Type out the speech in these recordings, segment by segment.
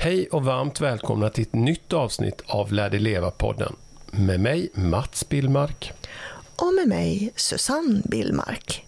Hej och varmt välkomna till ett nytt avsnitt av Lär dig leva-podden. Med mig Mats Billmark. Och med mig Susanne Billmark.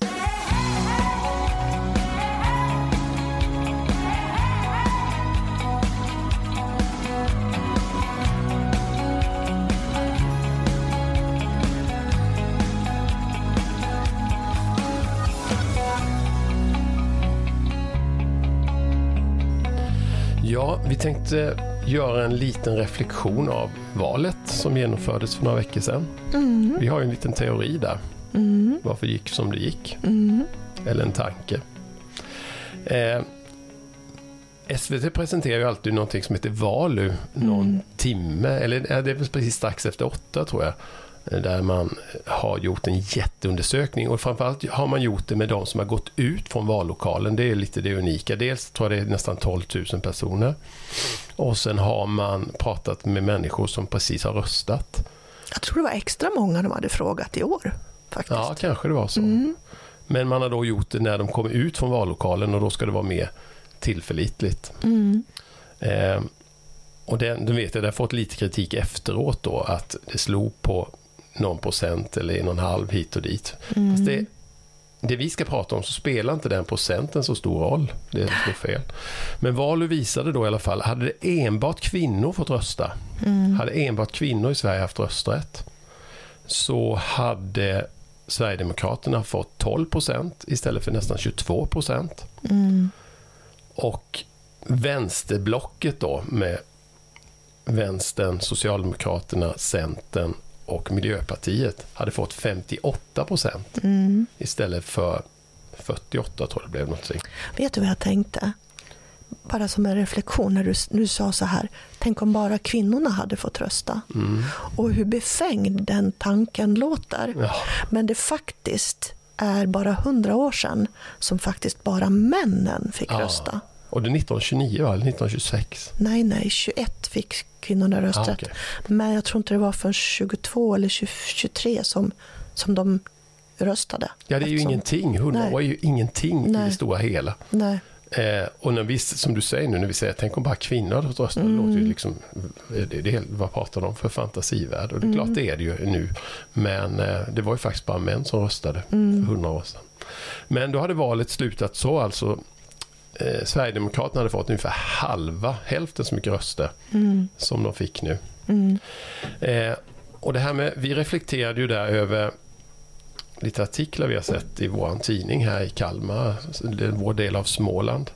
Ja, vi tänkte göra en liten reflektion av valet som genomfördes för några veckor sedan. Mm. Vi har ju en liten teori där. Mm. Varför gick som det gick. Mm. Eller en tanke. Eh, SVT presenterar ju alltid någonting som heter Valu någon Mm. timme, eller det är precis strax efter åtta tror jag. Där man har gjort en jätteundersökning och framförallt har man gjort det med de som har gått ut från vallokalen. Det är lite det unika. Dels tror jag det är nästan 12 000 personer. Och sen har man pratat med människor som precis har röstat. Jag tror det var extra många de hade frågat i år. Faktiskt. Ja, kanske det var så. Mm. Men man har då gjort det när de kommer ut från vallokalen och då ska det vara mer tillförlitligt. Mm. Eh, och det, du vet, det har fått lite kritik efteråt då att det slog på någon procent eller en och en halv hit och dit. Mm. Fast det, det vi ska prata om så spelar inte den procenten så stor roll. Det är fel. Men Valu visade då i alla fall, hade det enbart kvinnor fått rösta, Mm. hade enbart kvinnor i Sverige haft rösträtt, så hade Sverigedemokraterna fått 12 procent istället för nästan 22 procent. Mm. Och vänsterblocket då med Vänstern, Socialdemokraterna, Centern och Miljöpartiet hade fått 58 procent Mm. istället för 48 tror jag det blev någonting. Vet du vad jag tänkte? Bara som en reflektion när du nu sa så här. Tänk om bara kvinnorna hade fått rösta. Mm. Och hur befängd den tanken låter. Ja, Men det faktiskt är bara hundra år sedan som faktiskt bara männen fick Ja. rösta. Och det är 1929 va? Eller 1926? Nej, nej, 21 fick kvinnorna rösträtt. Ah, okej. Men jag tror inte det var förrän 22 eller 20, 23 som, som de röstade. Ja, det är ju Eftersom- ingenting. 100 Nej. år är ju ingenting i Nej. det stora hela. Nej. Eh, och när vi, som du säger nu, när vi säger tänk om bara kvinnor hade fått rösta, det Mm. låter ju liksom, det, det, helt- vad pratar de för fantasivärld? Och det är klart Mm. det är det ju nu. Men eh, det var ju faktiskt bara män som röstade Mm. för hundra år sedan. Men då hade valet slutat så alltså. Eh, Sverigedemokraterna hade fått ungefär halva, hälften så mycket röster Mm. som de fick nu. Mm. Eh, och det här med, vi reflekterade ju där över lite artiklar vi har sett i vår tidning här i Kalmar, vår del av Småland.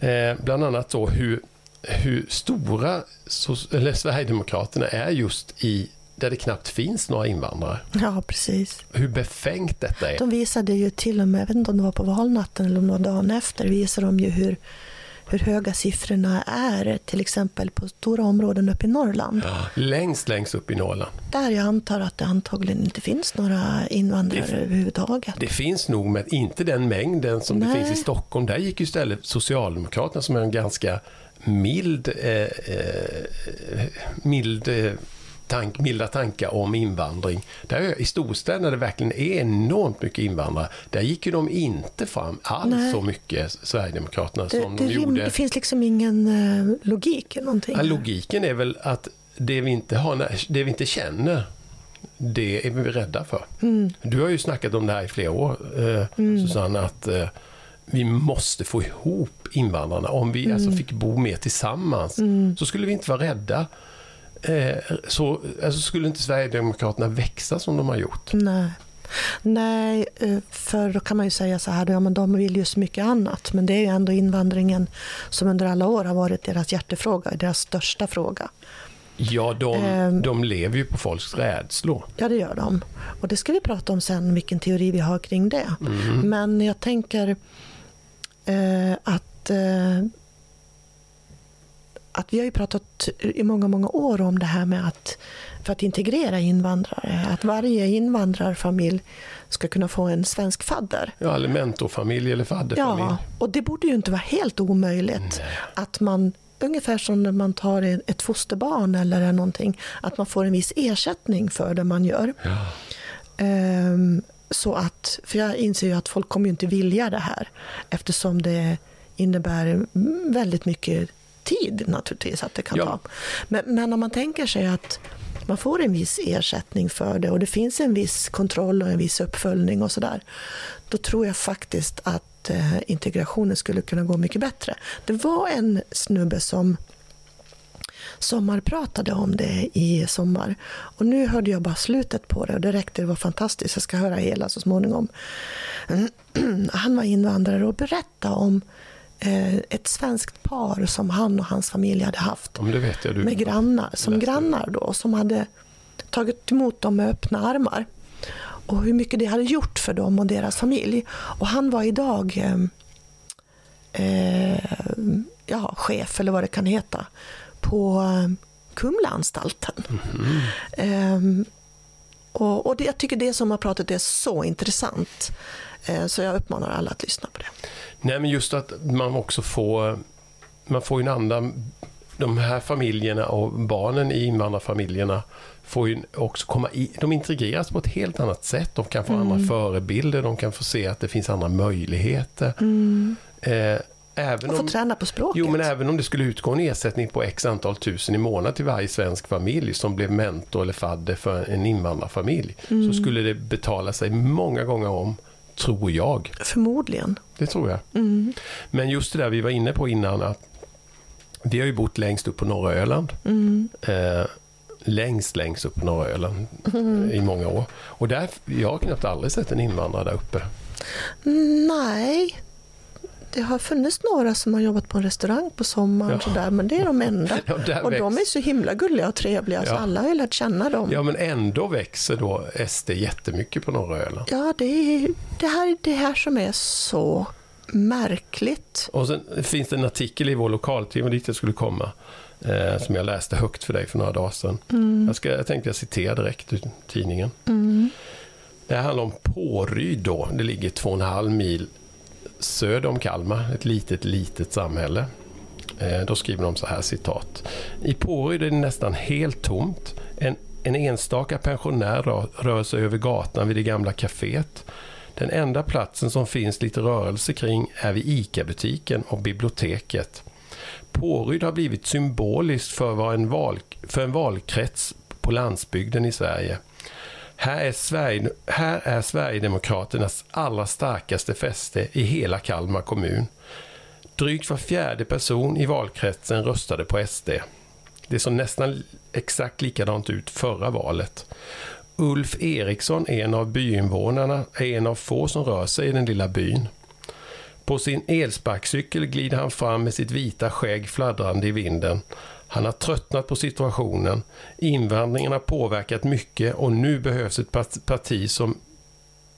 Eh, bland annat då hur, hur stora så, eller Sverigedemokraterna är just i där det knappt finns några invandrare. Ja, precis. Hur befängt detta är. De visade ju till och med, jag vet inte om det var på valnatten eller om det var dagen efter, visade de ju hur, hur höga siffrorna är till exempel på stora områden uppe i Norrland. Ja, längst, längst upp i Norrland. Där jag antar att det antagligen inte finns några invandrare Det- överhuvudtaget. Det finns nog, men inte den mängden som det Nej. finns i Stockholm. Där gick ju istället Socialdemokraterna som är en ganska mild, eh, eh, mild eh, tank, milda tankar om invandring. Där I storstäderna där det verkligen är enormt mycket invandrare, där gick ju de inte fram alls Nej. så mycket, Sverigedemokraterna, Det, som det, de gjorde. det finns liksom ingen eh, logik i någonting. Ja, logiken är väl att det vi inte, har, det vi inte känner, det är vi rädda för. Mm. Du har ju snackat om det här i flera år, eh, Mm. Susanne, att eh, vi måste få ihop invandrarna. Om vi alltså fick bo mer tillsammans Mm. så skulle vi inte vara rädda. Eh, så alltså skulle inte Sverigedemokraterna växa som de har gjort. Nej. Nej, eh, för då kan man ju säga så här, ja, men de vill ju så mycket annat. Men det är ju ändå invandringen som under alla år har varit deras hjärtefråga, deras största fråga. Ja, de, Ehm. de lever ju på folks rädslor. Ja, det gör de. Och det ska vi prata om sen, vilken teori vi har kring det. Mm. Men jag tänker eh, att, eh, att vi har ju pratat i många, många år om det här med att för att integrera invandrare, att varje invandrarfamilj ska kunna få en svensk fadder. Ja, eller mentorfamilj eller fadderfamilj. Ja, och det borde ju inte vara helt omöjligt att man Ungefär som när man tar ett fosterbarn eller någonting, att man får en viss ersättning för det man gör. Ja. Ehm, så att, för jag inser ju att folk kommer ju inte vilja det här eftersom det innebär väldigt mycket tid naturligtvis att det kan Ja. ta. Men, men om man tänker sig att man får en viss ersättning för det och det finns en viss kontroll och en viss uppföljning och sådär. Då tror jag faktiskt att eh, integrationen skulle kunna gå mycket bättre. Det var en snubbe som sommarpratade om det i sommar. Och nu hörde jag bara slutet på det och det räckte, det var fantastiskt. Jag ska höra hela så småningom. Han var invandrare och berättade om ett svenskt par som han och hans familj hade haft jag. Med grannar, som läste. grannar då, som hade tagit emot dem med öppna armar. Och hur mycket det hade gjort för dem och deras familj. Och han var idag eh, eh, ja, chef, eller vad det kan heta, på eh, Kumlaanstalten. Mhm. Ehm, och och det, jag tycker det som har pratat är så intressant. Eh, så jag uppmanar alla att lyssna på det. Nej, men just att man också får, man får ju en annan, de här familjerna och barnen i invandrarfamiljerna får ju också komma i, de integreras på ett helt annat sätt. De kan få Mm. andra förebilder, de kan få se att det finns andra möjligheter. Eh, även Och få om, träna på språket. jo, men även om det skulle utgå en ersättning på x antal tusen i månaden till varje svensk familj som blev mentor eller fadder för en invandrarfamilj, Mm. så skulle det betala sig många gånger om, tror jag. Förmodligen. Det tror jag. Mm. Men just det där vi var inne på innan att vi har ju bott längst upp på norra Öland. Mm. Eh, längst, längst upp på norra Öland eh, i många år. Och där, jag har knappt aldrig sett en invandrare där uppe. Nej, det har funnits några som har jobbat på en restaurang på sommaren, Ja. sådär, men det är de enda. Ja, Och de väx- är så himla gulliga och trevliga, så Ja. alla har ju lärt känna dem. Ja, men ändå växer då SD jättemycket på norra Öland. Ja, det är det här, det här som är så märkligt. Och sen finns det en artikel i vår lokaltidning dit jag skulle komma. Eh, som jag läste högt för dig för några dagar sedan. Jag, ska, jag tänkte jag citerar direkt ur tidningen. Det här handlar om Påryd då. Det ligger två och en halv mil söder om Kalmar. Ett litet, litet samhälle. Eh, då skriver de så här citat. I Påryd är det nästan helt tomt. En, en enstaka pensionär rör, rör sig över gatan vid det gamla kaféet. Den enda platsen som finns lite rörelse kring är vid ICA-butiken och biblioteket. Påryd har blivit symboliskt för, en val, för en valkrets på landsbygden i Sverige. Här är, Sverige, här är Sverigedemokraternas allra starkaste fäste i hela Kalmar kommun. Drygt var fjärde person i valkretsen röstade på SD. Det såg nästan exakt likadant ut förra valet. Ulf Eriksson, en av byinvånarna, är en av få som rör sig i den lilla byn. På sin elsparkcykel glider han fram med sitt vita skägg fladdrande i vinden. Han har tröttnat på situationen. Invandringen har påverkat mycket och nu behövs ett parti som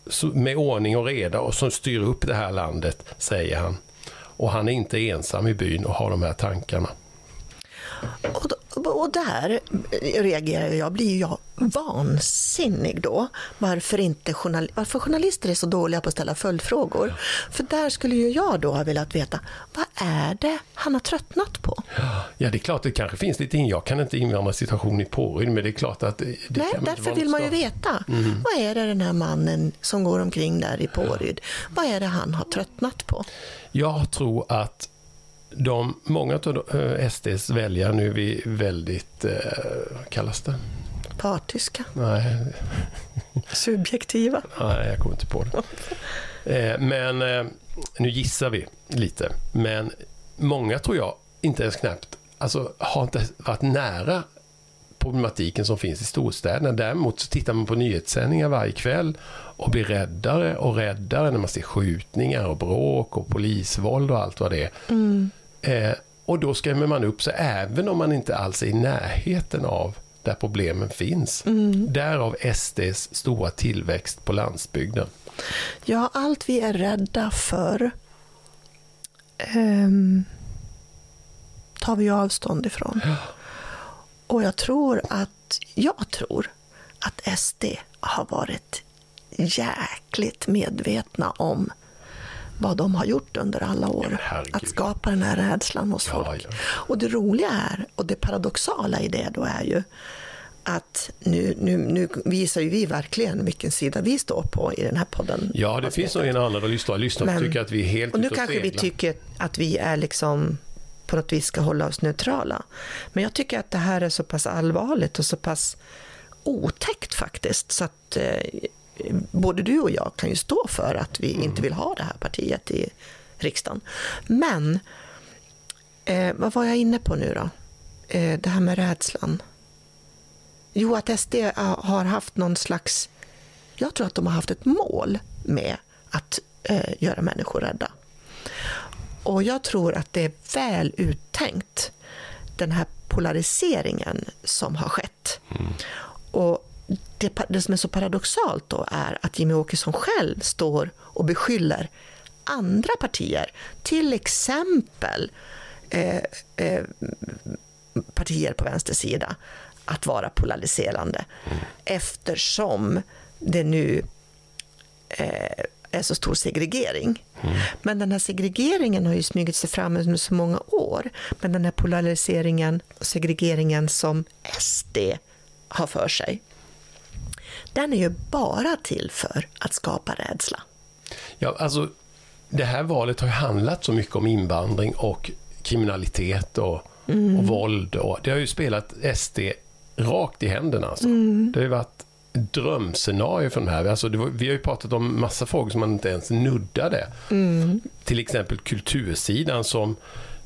som- med ordning och reda och som styr upp det här landet, säger han. Och han är inte ensam i byn och har de här tankarna. Och, då- och där reagerar jag, blir jag vansinnig då. Varför, inte journal, varför journalister är så dåliga på att ställa följdfrågor. För där skulle ju jag då ha velat veta, vad är det han har tröttnat på? Ja, det är klart det kanske finns lite in. Jag kan inte invandra situation i Påryd, men det är klart att det, Nej, därför vill man ju veta. Vad är det den här mannen som går omkring där i Påryd, vad är det han har tröttnat på? Jag tror att de, många av eh, SDs väljare nu är väldigt, eh, vad kallas det? Partiska, Nej, subjektiva. nej, jag kommer inte på det. Eh, men eh, nu gissar vi lite. Men många tror jag inte ens knappt, alltså har inte varit nära problematiken som finns i storstäderna. Däremot så tittar man på nyhetssändningar varje kväll och blir räddare och räddare när man ser skjutningar och bråk och polisvåld och allt vad det är. Eh, och då skrämmer man upp sig även om man inte alls är i närheten av där problemen finns. Därav SDs stora tillväxt på landsbygden. Ja, allt vi är rädda för ehm, tar vi avstånd ifrån. Och jag tror att, jag tror att SD har varit jäkligt medvetna om vad de har gjort under alla år. herregud. att skapa den här rädslan hos Ja, folk. ja. Och det roliga är, och det paradoxala i det då är ju att nu, nu, nu visar ju vi verkligen vilken sida vi står på i den här podden. Ja, det finns nog en och annan att lyssna, lyssna och Men- tycker att vi är helt Och nu och kanske vi tycker att vi är liksom på något vis ska hålla oss neutrala. Men jag tycker att det här är så pass allvarligt och så pass otäckt faktiskt, så att eh, både du och jag kan ju stå för att vi mm. inte vill ha det här partiet i riksdagen. Men, eh, vad var jag inne på nu då? Eh, det här med rädslan. Jo, att SD har haft någon slags... Jag tror att de har haft ett mål med att eh, göra människor rädda. Och jag tror att det är väl uttänkt, den här polariseringen som har skett. Mm. Och det, det, som är så paradoxalt då är att Jimmy Åkesson själv står och beskyller andra partier, till exempel eh, eh, partier på vänster sida, att vara polariserande. Mm. Eftersom det nu eh, är så stor segregering. Mm. Men den här segregeringen har ju smugit sig fram under så många år. Men den här polariseringen och segregeringen som SD har för sig, den är ju bara till för att skapa rädsla. Ja, alltså det här valet har ju handlat så mycket om invandring och kriminalitet och, mm. och våld. Och det har ju spelat SD rakt i händerna. Alltså. Mm. Det har ju varit drömscenario för den här. Alltså var, vi har ju pratat om massa frågor som man inte ens nuddade. Mm. Till exempel kultursidan som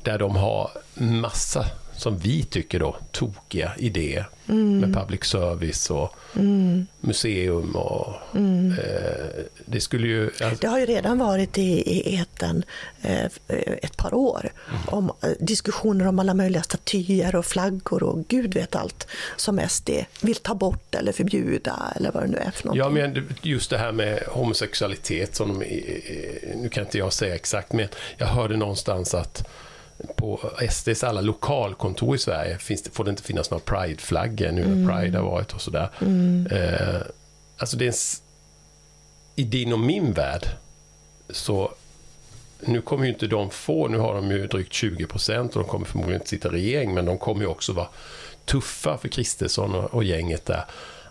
där de har massa som vi tycker då, tokiga idéer mm. med public service och mm. museum. Och, mm. eh, det skulle ju... Alltså... Det har ju redan varit i, i eten eh, ett par år mm. om eh, diskussioner om alla möjliga statyer och flaggor och gud vet allt som SD vill ta bort eller förbjuda eller vad det nu är för någonting. Ja, men just det här med homosexualitet som de, nu kan inte jag säga exakt, men jag hörde någonstans att på SDs alla lokalkontor i Sverige finns det, får det inte finnas några Pride-flaggor nu när mm. Pride har varit och sådär. Mm. Eh, alltså det är en, I din och min värld så nu kommer ju inte de få, nu har de ju drygt 20 procent och de kommer förmodligen inte sitta i regering, men de kommer ju också vara tuffa för Kristersson och, och gänget där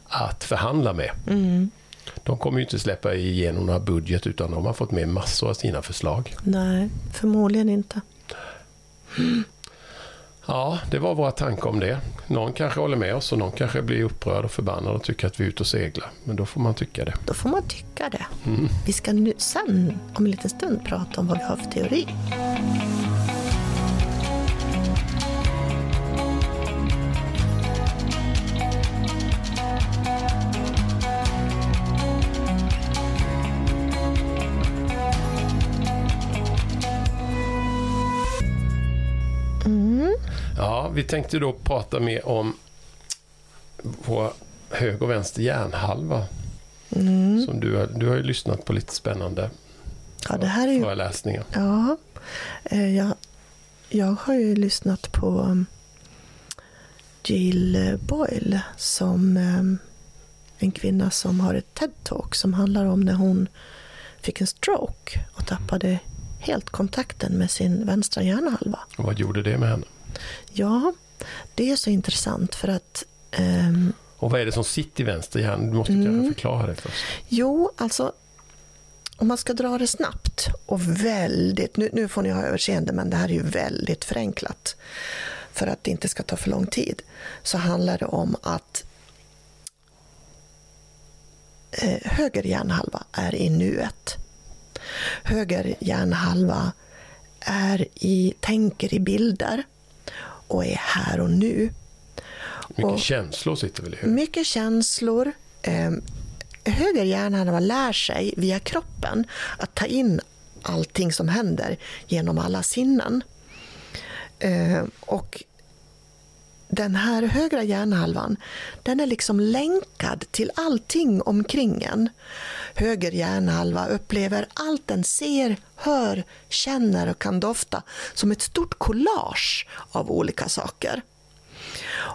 att förhandla med. Mm. De kommer ju inte släppa igenom några budget utan de har fått med massor av sina förslag. Nej, förmodligen inte. Ja, det var våra tankar om det. Någon kanske håller med oss och någon kanske blir upprörd och förbannad och tycker att vi är ute och seglar. Men då får man tycka det. Då får man tycka det. Mm. Vi ska nu sen, om en liten stund, prata om vad vi har för teori. Vi tänkte då prata mer om vår höger och vänster hjärnhalva. Mm. Som du, har, du har ju lyssnat på lite spännande ja, det här är ju, föreläsningar. Ja, eh, jag, jag har ju lyssnat på um, Jill Boyle som um, en kvinna som har ett TED-talk som handlar om när hon fick en stroke och tappade helt kontakten med sin vänstra hjärnhalva. Och vad gjorde det med henne? Ja, det är så intressant för att... Um, och vad är det som sitter i vänster hjärna? Du måste mm, kanske förklara det först. Jo, alltså om man ska dra det snabbt och väldigt, nu, nu får ni ha överseende men det här är ju väldigt förenklat för att det inte ska ta för lång tid, så handlar det om att eh, höger hjärnhalva är i nuet. Höger hjärnhalva är i, tänker i bilder och är här och nu. Mycket och känslor sitter väl i huvudet? Mycket känslor. Eh, höger hjärnhalva lär sig via kroppen att ta in allting som händer genom alla sinnen. Eh, och den här högra hjärnhalvan, den är liksom länkad till allting omkring en. Höger hjärnhalva upplever allt den ser, hör, känner och kan dofta som ett stort collage av olika saker.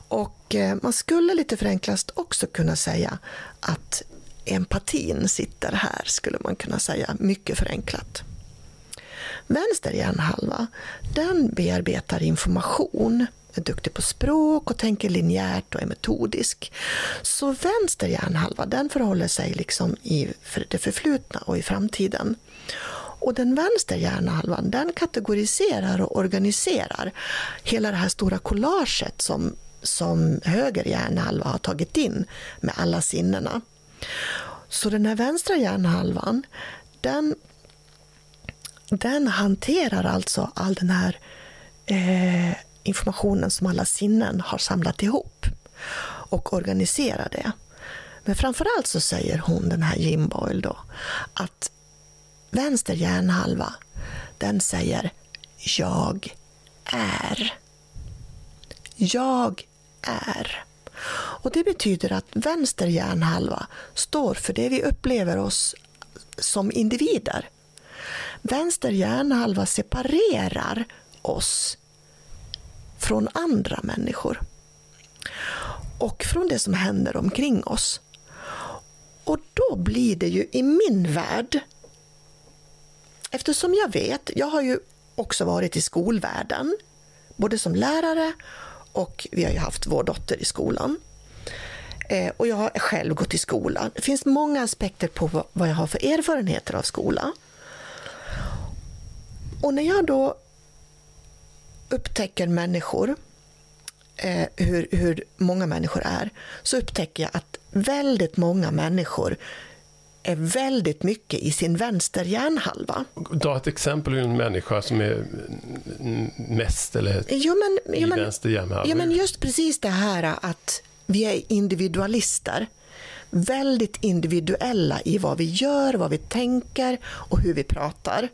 Och eh, man skulle lite förenklast också kunna säga att empatin sitter här, skulle man kunna säga, mycket förenklat. Vänster hjärnhalva, den bearbetar information är duktig på språk och tänker linjärt och är metodisk. Så vänster hjärnhalva den förhåller sig liksom i det förflutna och i framtiden. Och den vänstra hjärnhalvan den kategoriserar och organiserar hela det här stora collaget som, som höger hjärnhalva har tagit in med alla sinnena. Så den här vänstra hjärnhalvan den, den hanterar alltså all den här eh, informationen som alla sinnen har samlat ihop och organiserar det. Men framförallt så säger hon, den här Jim Boyle då, att vänster hjärnhalva, den säger jag är. Jag är. Och det betyder att vänster hjärnhalva står för det vi upplever oss som individer. Vänster hjärnhalva separerar oss från andra människor och från det som händer omkring oss. Och då blir det ju i min värld, eftersom jag vet, jag har ju också varit i skolvärlden, både som lärare och vi har ju haft vår dotter i skolan. Eh, och jag har själv gått i skolan. Det finns många aspekter på vad jag har för erfarenheter av skola. Och när jag då upptäcker människor, eh, hur, hur många människor är, så upptäcker jag att väldigt många människor är väldigt mycket i sin vänster hjärnhalva. Ta ett exempel hur en människa som är mest eller jo, men, i jo, men, vänster hjärnhalva. Ja, men just precis det här att vi är individualister. Väldigt individuella i vad vi gör, vad vi tänker och hur vi pratar.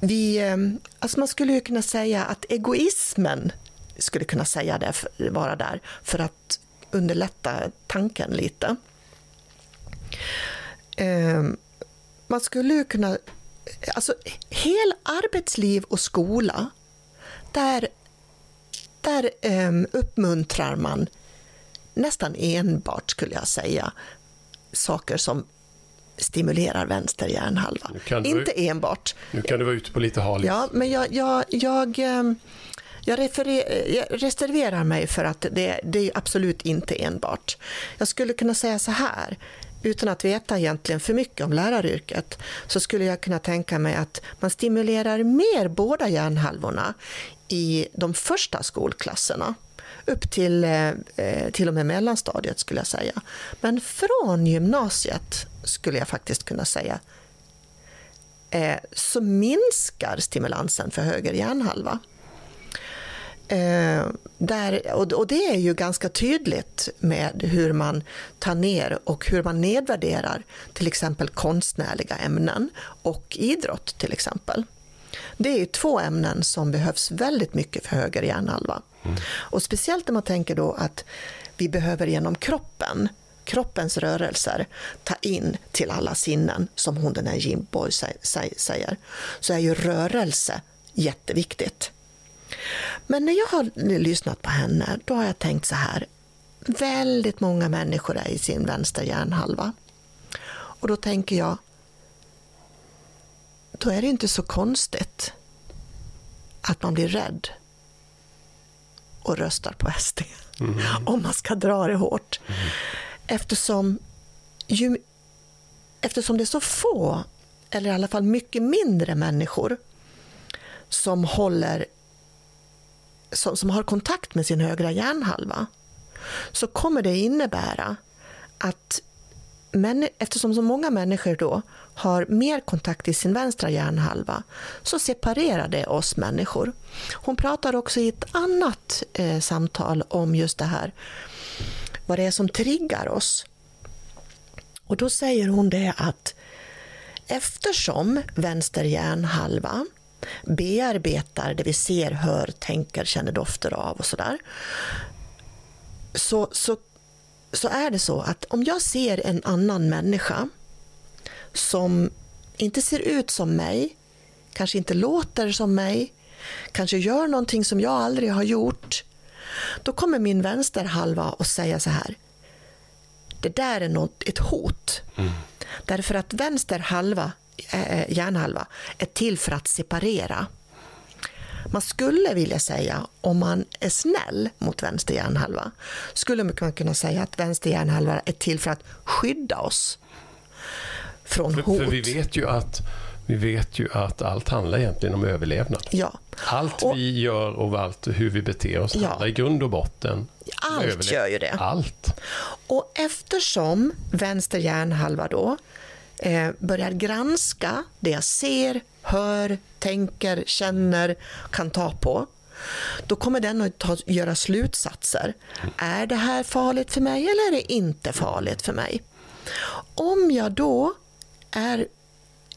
Vi, ehm, alltså man skulle ju kunna säga att egoismen skulle kunna säga det, vara där för att underlätta tanken lite. Ehm, man skulle ju kunna... Alltså, hel arbetsliv och skola, där, där ehm, uppmuntrar man nästan enbart, skulle jag säga, saker som stimulerar vänster hjärnhalva. Inte enbart. Nu kan du vara ute på lite hal Ja, men jag, jag, jag, ehm, jag, jag, reserverar mig för att det, det är absolut inte enbart. Jag skulle kunna säga så här utan att veta egentligen för mycket om läraryrket så skulle jag kunna tänka mig att man stimulerar mer båda hjärnhalvorna i de första skolklasserna upp till, eh, eh, till och med mellanstadiet skulle jag säga. Men från gymnasiet skulle jag faktiskt kunna säga eh, så minskar stimulansen för höger hjärnhalva. Eh, där, och, och, det är ju ganska tydligt med hur man tar ner och hur man nedvärderar till exempel konstnärliga ämnen och idrott till exempel. Det är två ämnen som behövs väldigt mycket för höger hjärnhalva. Mm. Och speciellt när man tänker då att vi behöver genom kroppen kroppens rörelser ta in till alla sinnen, som hon den här Jim Boy säger, så är ju rörelse jätteviktigt. Men när jag har lyssnat på henne, då har jag tänkt så här. Väldigt många människor är i sin vänstra hjärnhalva. Och då tänker jag, då är det inte så konstigt att man blir rädd och röstar på SD. Mm. Om man ska dra det hårt. Mm. Eftersom, ju, eftersom det är så få, eller i alla fall mycket mindre människor som håller som, som har kontakt med sin högra hjärnhalva så kommer det innebära att men, eftersom så många människor då har mer kontakt i sin vänstra hjärnhalva så separerar det oss människor. Hon pratar också i ett annat eh, samtal om just det här, vad det är som triggar oss. Och då säger hon det att eftersom vänster hjärnhalva bearbetar det vi ser, hör, tänker, känner dofter av och sådär. Så, så, så är det så att om jag ser en annan människa som inte ser ut som mig, kanske inte låter som mig, kanske gör någonting som jag aldrig har gjort, då kommer min vänsterhalva att säga så här. Det där är något, ett hot. Mm. Därför att vänster halva Eh, hjärnhalva är till för att separera. Man skulle vilja säga, om man är snäll mot vänster hjärnhalva, skulle man kunna säga att vänster hjärnhalva är till för att skydda oss från för, hot. För vi vet ju att Vi vet ju att allt handlar egentligen om överlevnad. Ja. Allt Och- vi gör och allt hur vi beter oss Ja. handlar i grund och botten Allt överlev- gör ju det. Allt. Och eftersom vänster hjärnhalva då eh, börjar granska det jag ser, hör, tänker, känner, kan ta på, då kommer den att ta, göra slutsatser. Är det här farligt för mig eller är det inte farligt för mig? Om jag då är,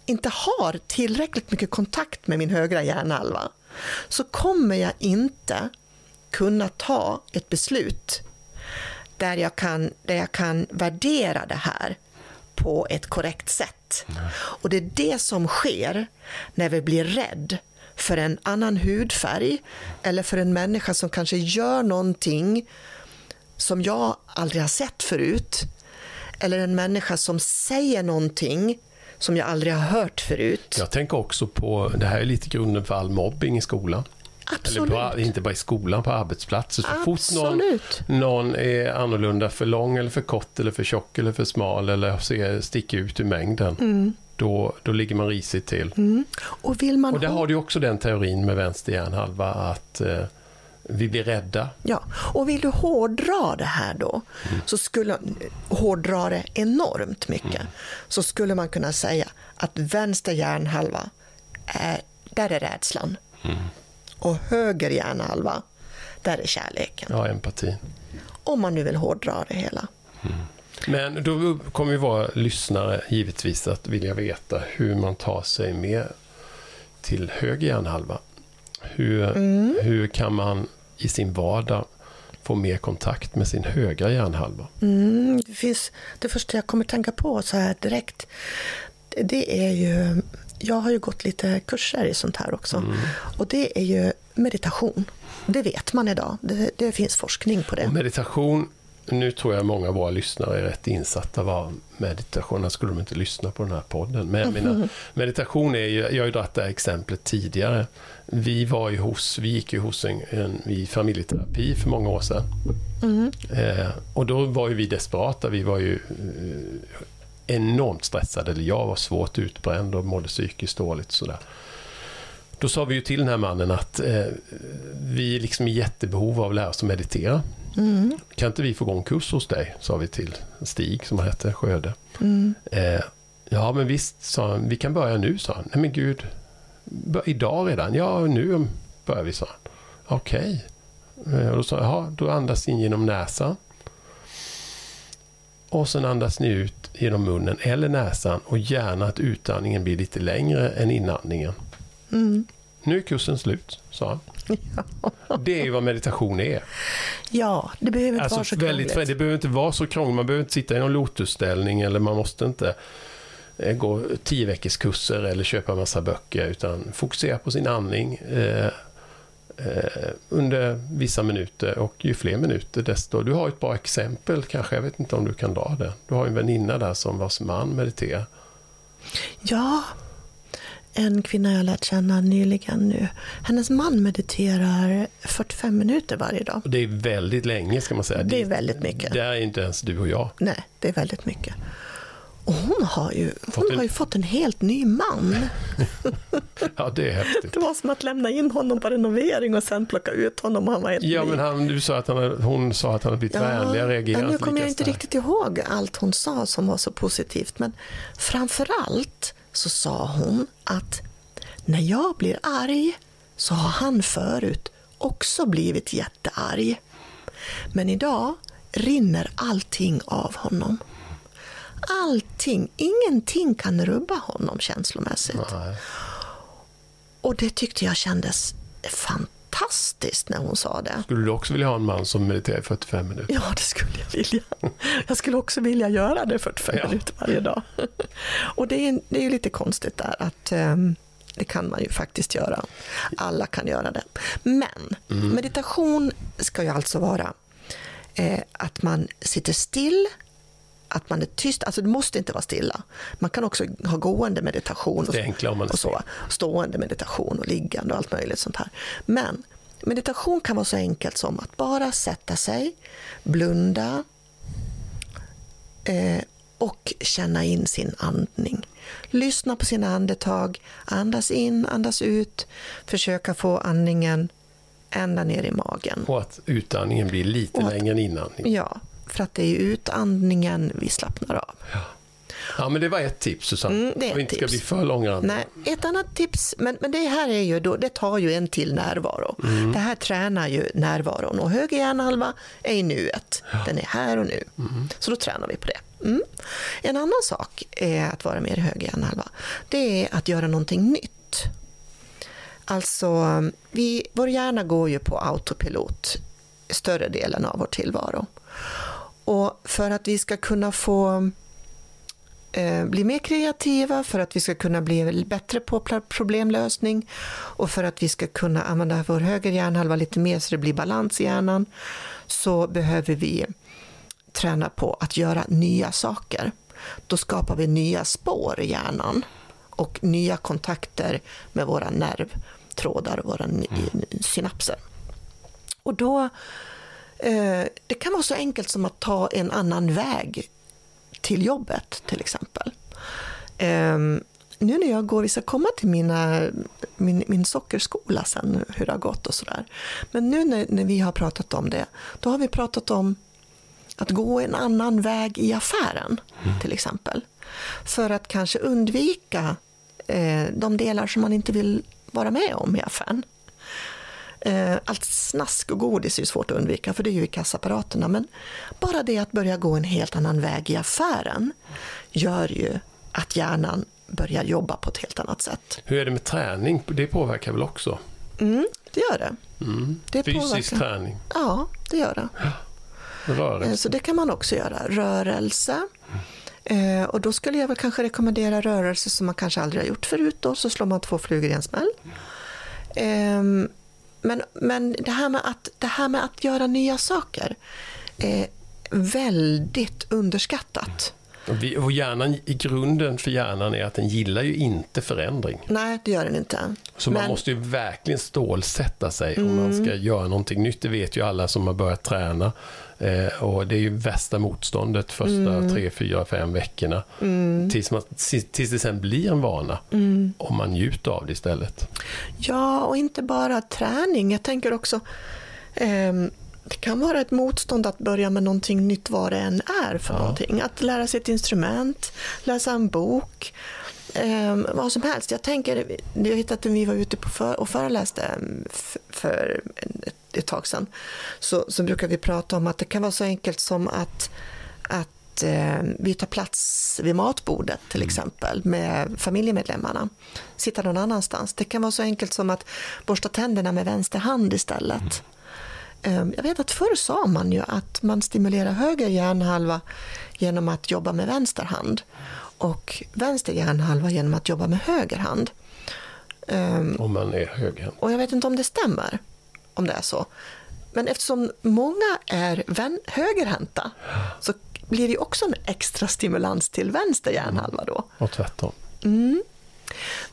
inte har tillräckligt mycket kontakt med min högra hjärnhalva så kommer jag inte kunna ta ett beslut där jag kan, där jag kan värdera det här på ett korrekt sätt. Och det är det som sker när vi blir rädd för en annan hudfärg eller för en människa som kanske gör någonting som jag aldrig har sett förut. Eller en människa som säger någonting som jag aldrig har hört förut. Jag tänker också på, det här är lite grunden för all mobbing i skolan. Absolut. Eller på, inte bara i skolan, på arbetsplatser. Så fort någon, Absolut. någon är annorlunda, för lång eller för kort eller för tjock eller för smal eller ser, sticker ut ur mängden, Mm. då, då ligger man risigt till. Och vill man Och där ha- har du också den teorin med vänster hjärnhalva att eh, vi blir rädda. Ja, och vill du hårdra det här då, så skulle, hårdra det enormt mycket, så skulle man kunna säga att vänster hjärnhalva, är, där är rädslan. Och höger hjärnhalva, där är kärleken. Ja, empatin. Om man nu vill hårdra det hela. Men då kommer ju våra lyssnare givetvis att vilja veta hur man tar sig med till höger hjärnhalva. Hur, hur kan man i sin vardag få mer kontakt med sin högra hjärnhalva? Mm, det, finns, det första jag kommer tänka på så här direkt, det är ju, jag har ju gått lite kurser i sånt här också, och det är ju meditation. Det vet man idag, det, det finns forskning på det. Och meditation, nu tror jag många av våra lyssnare är rätt insatta vad meditation, annars skulle de inte lyssna på den här podden. Men jag menar, meditation är ju, jag har ju dragit det här exemplet tidigare. Vi var ju hos, vi gick ju hos en, en i familjeterapi för många år sedan. Eh, och då var ju vi desperata, vi var ju eh, enormt stressade, eller jag var svårt utbränd och mådde psykiskt dåligt sådär. Då sa vi ju till den här mannen att eh, vi är liksom i jättebehov av att lära oss att meditera. Mm, Kan inte vi få igång kurs hos dig? Sa vi till Stig som han hette, Sköde. mm, Eh, ja, men visst, sa han. Vi kan börja nu, sa han. Nej, men gud. Idag redan? Ja, nu börjar vi, sa han. Okej. Eh, och då sa jag, då andas in genom näsan. Och sen andas ni ut genom munnen eller näsan och gärna att utandningen blir lite längre än inandningen. mm. Nu är kursen slut, sa han. Det är ju vad meditation är. Ja, det behöver inte vara Alltså så väldigt, krångligt. det behöver inte vara så krångligt. Man behöver inte sitta i någon lotusställning eller man måste inte eh, gå tio veckors kurser eller köpa massa böcker utan fokusera på sin andning eh, under vissa minuter och ju fler minuter desto... Du har ett bra exempel kanske, jag vet inte om du kan dra det. Du har en väninna där som vars man mediterar. Ja, en kvinna jag lärt känna nyligen nu. Hennes man mediterar 45 minuter varje dag. Det är väldigt länge ska man säga. Det är väldigt mycket. Det är inte ens du och jag. Nej, det är väldigt mycket. Och hon har ju, Fått hon en- har ju fått en helt ny man. Ja, det är häftigt. Det var som att lämna in honom på renovering och sen plocka ut honom och han var helt Ja, ny. men han, du sa att han, hon sa att han hade blivit vänligare, reagerat ja, nu kommer jag inte riktigt ihåg allt hon sa som var så positivt. Men framför allt så sa hon att när jag blir arg så har han förut också blivit jättearg. Men idag rinner allting av honom. Allting, ingenting kan rubba honom känslomässigt. Nej. Och det tyckte jag kändes fantastiskt när hon sa det. Skulle du också vilja ha en man som mediterar i 45 minuter? Ja, det skulle jag vilja. Jag skulle också vilja göra det 45 Ja. minuter varje dag. Och det är, det är ju lite konstigt där att ehm, det kan man ju faktiskt göra. Alla kan göra det. Men meditation ska ju alltså vara eh, att man sitter still, att man är tyst. Alltså det måste inte vara stilla. Man kan också ha gående meditation. Är och så. Stående meditation och liggande och allt möjligt sånt här. Men meditation kan vara så enkelt som att bara sätta sig, blunda eh, och känna in sin andning. lyssna på sina andetag, andas in, andas ut, försöka få andningen ända ner i magen. Och att utandningen blir lite Och att- längre än inandningen. Ja, för att det är utandningen vi slappnar av. Ja, men det var ett tips Susanne. Mm, det är ett inte ska tips. bli för långrandig. Nej, ett annat tips, men, men det här är ju då, det tar ju en till närvaro. Det här tränar ju närvaron och höger hjärnhalva är i nuet. Den är här och nu. Så då tränar vi på det. Mm. En annan sak är att vara mer i höger hjärnhalva. Det är att göra någonting nytt. Alltså, vi, vår hjärna går ju på autopilot större delen av vår tillvaro. Och för att vi ska kunna få eh, bli mer kreativa, för att vi ska kunna bli bättre på problemlösning och för att vi ska kunna använda vår höger hjärnhalva lite mer så det blir balans i hjärnan så behöver vi träna på att göra nya saker. Då skapar vi nya spår i hjärnan och nya kontakter med våra nervtrådar och våra ny- synapser. Och då, det kan vara så enkelt som att ta en annan väg till jobbet till exempel. Ehm, nu när jag går, vi ska komma till mina, min, min sockerskola sen, hur det har gått och sådär. Men nu när, när vi har pratat om det, då har vi pratat om att gå en annan väg i affären till exempel. För att kanske undvika eh, de delar som man inte vill vara med om i affären. Eh, Allt snask och godis är ju svårt att undvika för det är ju i kassaapparaterna. Men bara det att börja gå en helt annan väg i affären gör ju att hjärnan börjar jobba på ett helt annat sätt. Hur är det med träning? Det påverkar väl också? Mm, det gör det. det Fysisk påverkar. träning, Ja, det gör det. Eh, rörelse. Så det kan man också göra. Rörelse. Eh, och då skulle jag väl kanske rekommendera rörelse som man kanske aldrig har gjort förut. Då, så slår man två flugor i en smäll. Ehm, men men det, här med att, det här med att göra nya saker är väldigt underskattat. Och hjärnan, I grunden för hjärnan är att den gillar ju inte förändring. Nej, det gör den inte. Så man Men- måste ju verkligen stålsätta sig om man ska göra någonting nytt. Det vet ju alla som har börjat träna. Eh, och det är ju värsta motståndet första tre, fyra, fem veckorna. Tills, man, tills det sen blir en vana. Om man njuter av det istället. Ja, och inte bara träning. Jag tänker också, ehm, det kan vara ett motstånd att börja med någonting nytt vad det än är för någonting. Att lära sig ett instrument, läsa en bok, ehm, vad som helst. Jag tänker, jag vet att vi var ute på för, och föreläste ehm, f- ett, ett tag sedan, så, så brukar vi prata om att det kan vara så enkelt som att, att eh, byta plats vid matbordet till exempel med familjemedlemmarna. Sitta någon annanstans. Det kan vara så enkelt som att borsta tänderna med vänster hand istället. Eh, Jag vet att förr sa man ju att man stimulerar höger hjärnhalva genom att jobba med vänster hand och vänster hjärnhalva genom att jobba med höger hand. Ehm, Om man är högerhänt. och jag vet inte om det stämmer, om det är så. Men eftersom många är vän- högerhänta så blir det också en extra stimulans till vänster hjärnhalva då. Och tvärtom.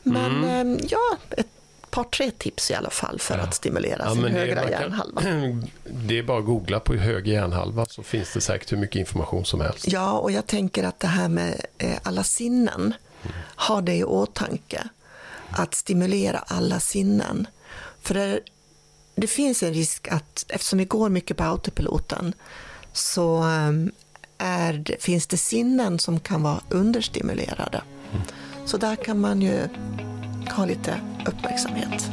Men ehm, ja, ett par, tre tips i alla fall för att stimulera sin det, högra kan- hjärnhalva. det är bara att googla på höger hjärnhalva så finns det säkert hur mycket information som helst. Ja, och jag tänker att det här med eh, alla sinnen, ha det i åtanke. Att stimulera alla sinnen. För det, det finns en risk att eftersom vi går mycket på autopiloten så ehm, är finns det sinnen som kan vara understimulerade. Så där kan man ju ha lite uppmärksamhet.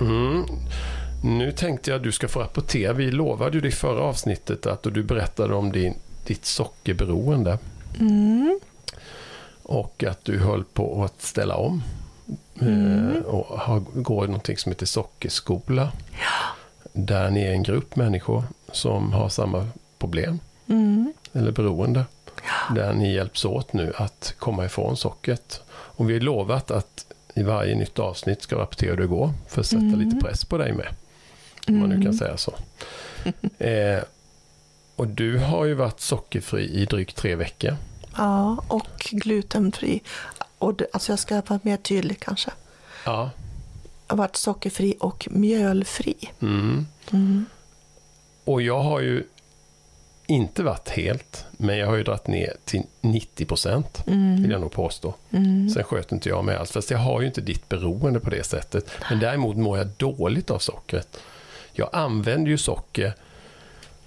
Mm. Nu tänkte jag att du ska få rapportera. Vi lovade ju i förra avsnittet att du berättade om din, ditt sockerberoende. Och att du höll på att ställa om. Eh, och har, går i någonting som heter sockerskola. Där ni är en grupp människor som har samma problem. Eller beroende. Där ni hjälps åt nu att komma ifrån sockret. Och vi har lovat att i varje nytt avsnitt ska rapportera hur det går. För att sätta lite press på dig med. Om man nu kan säga så. eh, och du har ju varit sockerfri i drygt tre veckor. Ja, och glutenfri. Och alltså jag ska vara mer tydlig kanske. Ja. Jag har varit sockerfri och mjölfri. Mm. Mm. Och jag har ju inte varit helt, men jag har ju dragit ner till 90 procent, vill jag nog påstå. Mm. Sen sköter inte jag mig alls, fast jag har ju inte ditt beroende på det sättet. Men däremot mår jag dåligt av sockret. Jag använder ju socker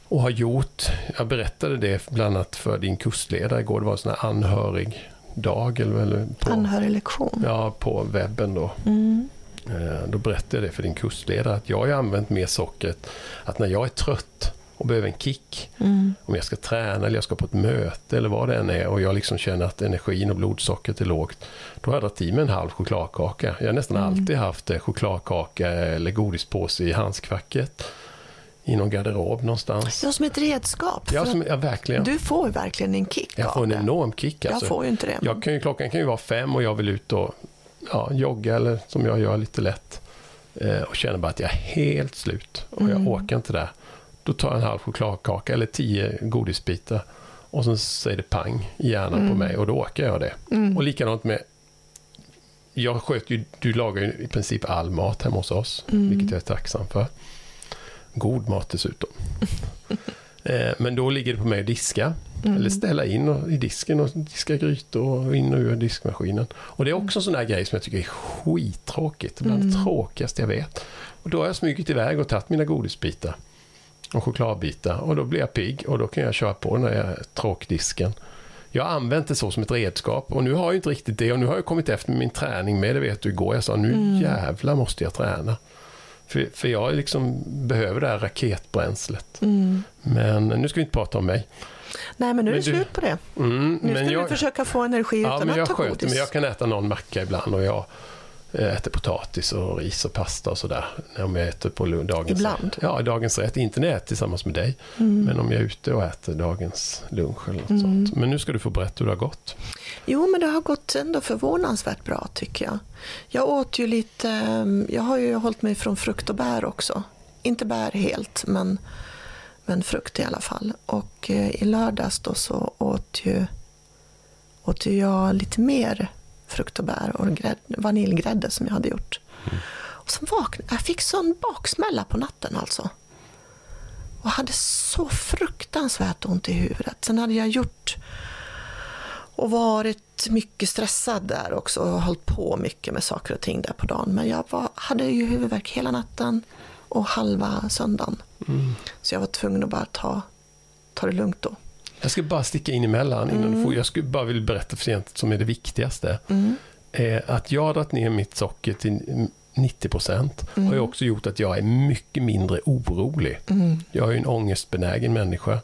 och har gjort, jag berättade det bland annat för din kursledare igår, det var en sån här anhörig dag eller, eller på, Anhöriglektion. ja, på webben då. Mm. Eh, Då berättade jag det för din kursledare att jag har använt mer sockret att när jag är trött och behöver en kick, Mm. om jag ska träna eller jag ska på ett möte eller vad det än är och jag liksom känner att energin och blodsockret är lågt, då har jag dragit i mig en halv chokladkaka. Jag har nästan Mm. alltid haft eh, chokladkaka eller godispåse i handskfacket i någon garderob någonstans. Ja, som ett redskap. Ja, som, ja verkligen. Du får verkligen en kick jag får en det. enorm kick alltså. Jag får ju inte det. Jag kan ju, klockan kan ju vara fem och jag vill ut och ja, jogga eller som jag gör lite lätt. Eh, och känner bara att jag är helt slut och jag Mm. orkar inte där. Då tar jag en halv chokladkaka eller tio godisbitar och sen säger det pang i hjärnan på Mm. mig och då orkar jag det. Mm. Och likadant med jag sköter ju, du lagar ju i princip all mat hemma hos oss, Mm. vilket jag är tacksam för. God mat dessutom. eh, men då ligger det på mig att diska. Mm. Eller ställa in och, i disken och diska grytor och in och ur diskmaskinen. Och det är också en sån där grej som jag tycker är skittråkigt. Bland det Mm. tråkigaste jag vet. Och då har jag smugit iväg och tagit mina godisbitar och chokladbitar och då blir jag pigg och då kan jag köra på den här tråkdisken. Jag har använt det så som ett redskap och nu har jag inte riktigt det och nu har jag kommit efter min träning med det vet du igår. Jag sa nu Mm. jävlar måste jag träna. För, för jag liksom behöver det här raketbränslet. Mm. Men nu ska vi inte prata om mig. Nej, men nu är Men det du- slut på det. Mm, Nu ska men du jag, försöka få energi ja, utan men jag att ta sköter godis. men jag kan äta någon macka ibland och jag äter potatis och ris och pasta och sådär. Om jag äter på dagens Ibland? Ja, dagens rätt. Inte när jag äter tillsammans med dig. Mm. Men om jag är ute och äter dagens lunch eller något Mm. sånt. Men nu ska du få berätta hur det har gått. Jo, men det har gått ändå förvånansvärt bra tycker jag. Jag åt ju lite, ehm, jag har ju hållit mig från frukt och bär också. Inte bär helt, men, men frukt i alla fall. Och eh, i lördags då så åt ju, åt ju jag lite mer frukt och bär och grädd, vaniljgrädde som jag hade gjort. Och sen vaknade jag, fick sån baksmälla på natten alltså. Och hade så fruktansvärt ont i huvudet. Sen hade jag gjort och varit mycket stressad där också och hållit på mycket med saker och ting där på dagen. Men jag var, hade ju huvudvärk hela natten och halva söndagen. Mm. Så jag var tvungen att bara ta, ta det lugnt då. Jag ska bara sticka in emellan. Innan du får, jag skulle bara vilja berätta för sent som är det viktigaste. Mm. Eh, att jag har dragit ner mitt socker till 90 procent har ju också gjort att jag är mycket mindre orolig. Mm. Jag är ju en ångestbenägen människa.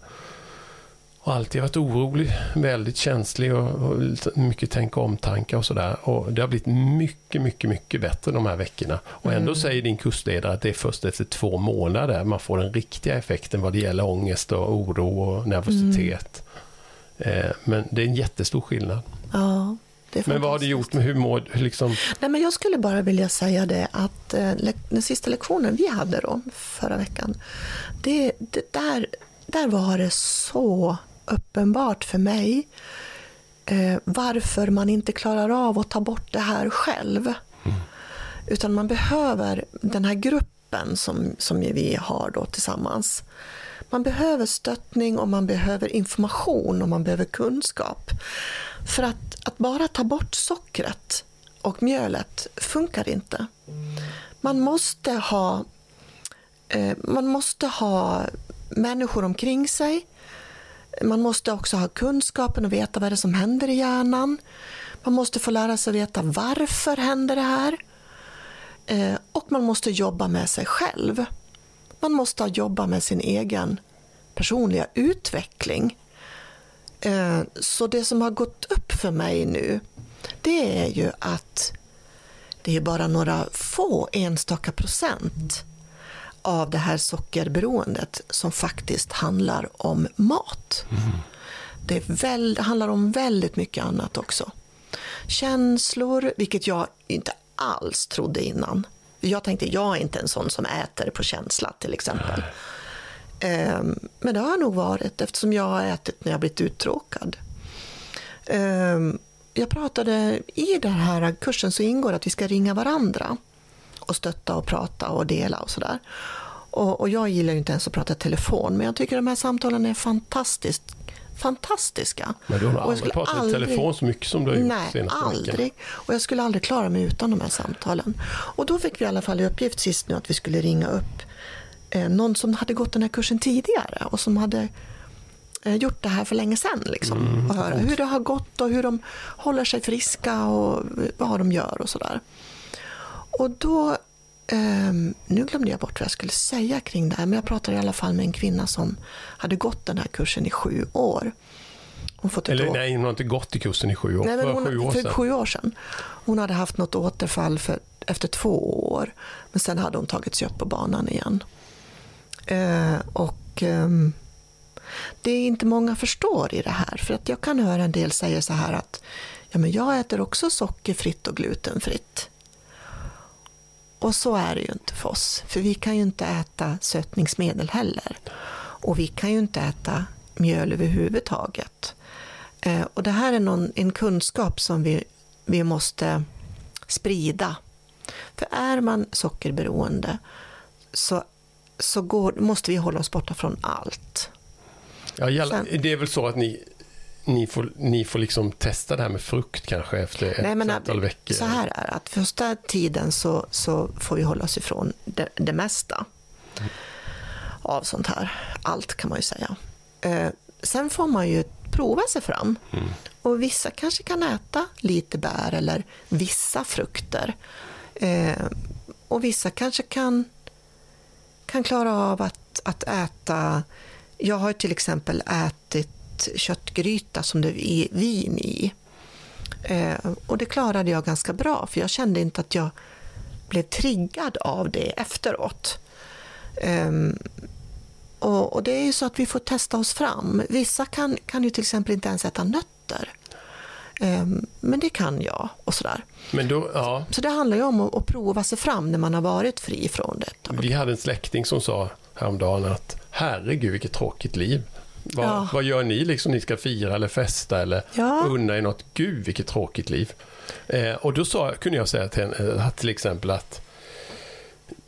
Och alltid varit orolig, väldigt känslig och, och mycket tänka omtankar och sådär. Och det har blivit mycket, mycket, mycket bättre de här veckorna. Och ändå Mm. säger din kursledare att det är först efter två månader man får den riktiga effekten vad det gäller ångest och oro och nervositet. Eh, men det är en jättestor skillnad. Ja, Men vad har du gjort med hur liksom, Nej, men jag skulle bara vilja säga det att eh, den sista lektionen vi hade då, förra veckan, det, det, där, där var det så uppenbart för mig eh, varför man inte klarar av att ta bort det här själv. Utan man behöver den här gruppen som, som vi har då tillsammans. Man behöver stöttning och man behöver information och man behöver kunskap. För att, att bara ta bort sockret och mjölet funkar inte. Man måste ha, eh, man måste ha människor omkring sig. Man måste också ha kunskapen och veta vad det är som händer i hjärnan. Man måste få lära sig veta varför händer det här. Eh, och man måste jobba med sig själv. Man måste jobba med sin egen personliga utveckling. Eh, så det som har gått upp för mig nu, det är ju att det är bara några få enstaka procent av det här sockerberoendet som faktiskt handlar om mat. Det, är väl, det handlar om väldigt mycket annat också. Känslor, vilket jag inte alls trodde innan. Jag tänkte, jag är inte en sån som äter på känsla till exempel. Ehm, Men det har jag nog varit eftersom jag har ätit när jag blivit uttråkad. Ehm, jag pratade, i den här kursen så ingår att vi ska ringa varandra och stötta och prata och dela och sådär. Och, och jag gillar ju inte ens att prata telefon, men jag tycker de här samtalen är fantastiskt fantastiska. Men du har nog Och jag aldrig pratat aldrig- telefon så mycket som du har gjort Nej, senaste veckan. aldrig. Och jag skulle aldrig klara mig utan de här samtalen. Och då fick vi i alla fall i uppgift sist nu att vi skulle ringa upp eh, någon som hade gått den här kursen tidigare och som hade eh, gjort det här för länge sedan. Liksom, Mm, och höra hur det har gått och hur de håller sig friska och vad de gör och sådär. Och då, ehm, nu glömde jag bort vad jag skulle säga kring det här, men jag pratade i alla fall med en kvinna som hade gått den här kursen i sju år. Hon fått Eller år- nej, hon har inte gått i kursen i sju år. Nej, men hon, sju år för sedan. sju år sedan. Hon hade haft något återfall för, efter två år. Men sen hade hon tagit sig upp på banan igen. Eh, och ehm, det är inte många förstår i det här. För att jag kan höra en del säga så här att ja, men jag äter också sockerfritt och glutenfritt. Och så är det ju inte för oss. För vi kan ju inte äta sötningsmedel heller. Och vi kan ju inte äta mjöl överhuvudtaget. Eh, och det här är någon, en kunskap som vi, vi måste sprida. För är man sockerberoende så, så går, måste vi hålla oss borta från allt. Ja, det är väl så att ni, ni, får, ni får liksom testa det här med frukt kanske efter ett Nej, men, antal veckor. Så här är att första tiden så, så får vi hålla oss ifrån det, det mesta av sånt här. Allt kan man ju säga. Eh, sen får man ju prova sig fram. Och vissa kanske kan äta lite bär eller vissa frukter. Eh, och vissa kanske kan, kan klara av att, att äta... Jag har till exempel ätit köttgryta som det är vin i. Eh, och det klarade jag ganska bra, för jag kände inte att jag blev triggad av det efteråt. Ehm, och, det är ju så att vi får testa oss fram. Vissa kan, kan ju till exempel inte ens äta nötter. Ehm, men det kan jag och sådär. Men då, ja, Så det handlar ju om att, prova sig fram när man har varit fri från det. vi hade en släkting som sa häromdagen att herregud vilket tråkigt liv. Vad, Ja. vad gör ni liksom? Ni ska fira eller festa eller Ja. unna er något? Gud vilket tråkigt liv. Eh, och då sa, kunde jag säga till henne eh, till exempel att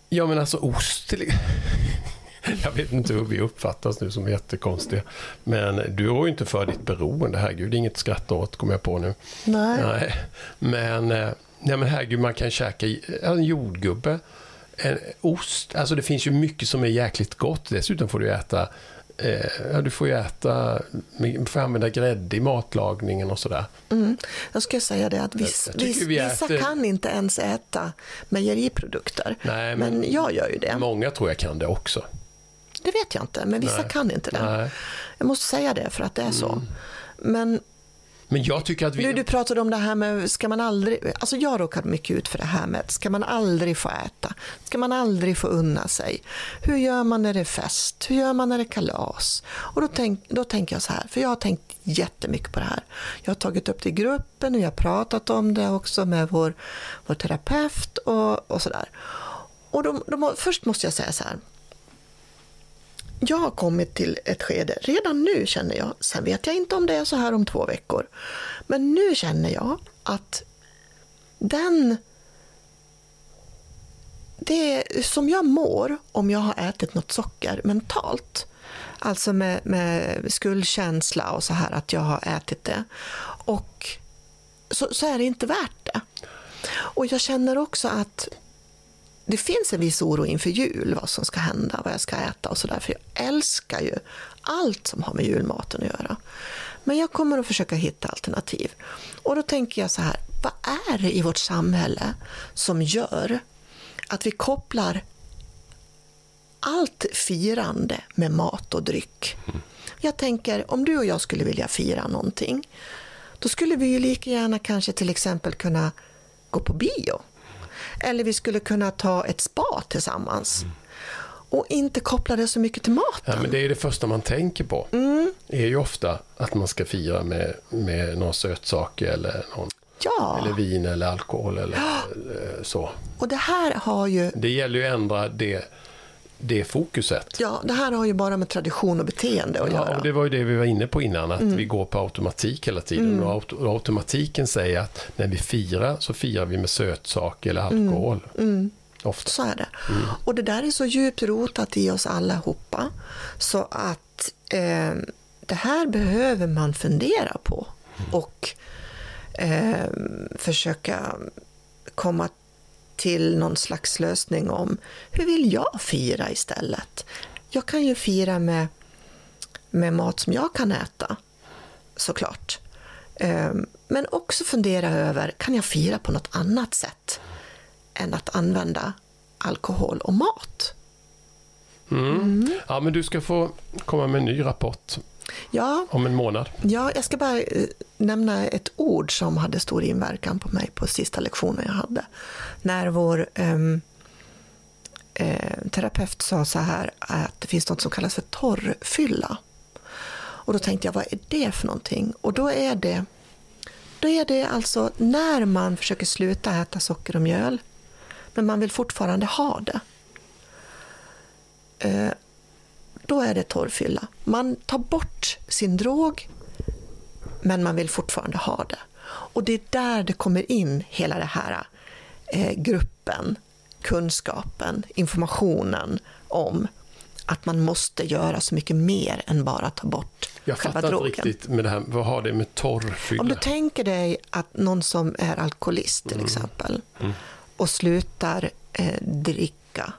Ja men alltså ost till Jag vet inte hur vi uppfattas nu som jättekonstiga. Men du har ju inte för ditt beroende, herregud. Det är inget att skratta åt, kommer jag på nu. Nej. Nej, men, eh, nej, men herregud, man kan käka en jordgubbe, en ost. Alltså det finns ju mycket som är jäkligt gott. Dessutom får du äta ja, du får ju äta, får använda grädde i matlagningen och sådär. Mm. Jag ska säga det att viss, vi vissa äter- kan inte ens äta mejeriprodukter. Nej, men, men- jag gör ju det. Många tror jag kan det också. Det vet jag inte, men vissa Nej. kan inte det. Nej. Jag måste säga det för att det är så. Mm. Men men jag tycker att vi... nu du pratade om det här med, ska man aldrig, alltså jag råkar mycket ut för det här med, ska man aldrig få äta? Ska man aldrig få unna sig? Hur gör man när det är fest? Hur gör man när det är kalas? Och då, tänk, då tänker jag så här, för jag har tänkt jättemycket på det här. Jag har tagit upp det i gruppen och jag har pratat om det också med vår, vår terapeut och, och sådär. Och då, då, först måste jag säga så här, jag har kommit till ett skede, redan nu känner jag, sen vet jag inte om det är så här om två veckor, men nu känner jag att den det som jag mår om jag har ätit något socker mentalt, alltså med, med skuldkänsla och så här att jag har ätit det, och så, så är det inte värt det. Och jag känner också att det finns en viss oro inför jul, vad som ska hända, vad jag ska äta och sådär. För jag älskar ju allt som har med julmaten att göra. Men jag kommer att försöka hitta alternativ. Och då tänker jag så här, vad är det i vårt samhälle som gör att vi kopplar allt firande med mat och dryck? Jag tänker, om du och jag skulle vilja fira någonting, då skulle vi ju lika gärna kanske till exempel kunna gå på bio. Eller vi skulle kunna ta ett spa tillsammans. Och inte koppla det så mycket till maten. Ja, men det är det första man tänker på. Mm. Det är ju ofta att man ska fira med, med någon sötsak eller, någon, Ja, eller vin eller alkohol eller eh, så. och det här har ju... Det gäller ju att ändra det, det fokuset. Ja, det här har ju bara med tradition och beteende att Ja, göra. och det var ju det vi var inne på innan, att Mm. vi går på automatik hela tiden. Och aut- och automatiken säger att när vi firar så firar vi med sötsak eller alkohol. Mm. Ofta. Så är det. Och det där är så djupt rotat i oss allihopa så att eh, det här behöver man fundera på och eh, försöka komma till någon slags lösning om hur vill jag fira istället? Jag kan ju fira med, med mat som jag kan äta, såklart. Eh, men också fundera över, kan jag fira på något annat sätt än att använda alkohol och mat? Mm. Ja, men du ska få komma med en ny rapport Ja, om en månad. Ja, jag ska bara eh, nämna ett ord som hade stor inverkan på mig på sista lektionen jag hade. När vår ehm, eh, terapeut sa så här att det finns något som kallas för torrfylla. Och då tänkte jag, vad är det för någonting? Och då är det, då är det alltså när man försöker sluta äta socker och mjöl, men man vill fortfarande ha det. Eh, då är det torrfylla. Man tar bort sin drog, men man vill fortfarande ha det. Och det är där det kommer in hela det här eh, gruppen, kunskapen, informationen om att man måste göra så mycket mer än bara ta bort Jag själva fattar inte drogen. riktigt med det här. Vad har det med Om du torrfylla? tänker dig att någon som är alkoholist till exempel och slutar eh, dricka,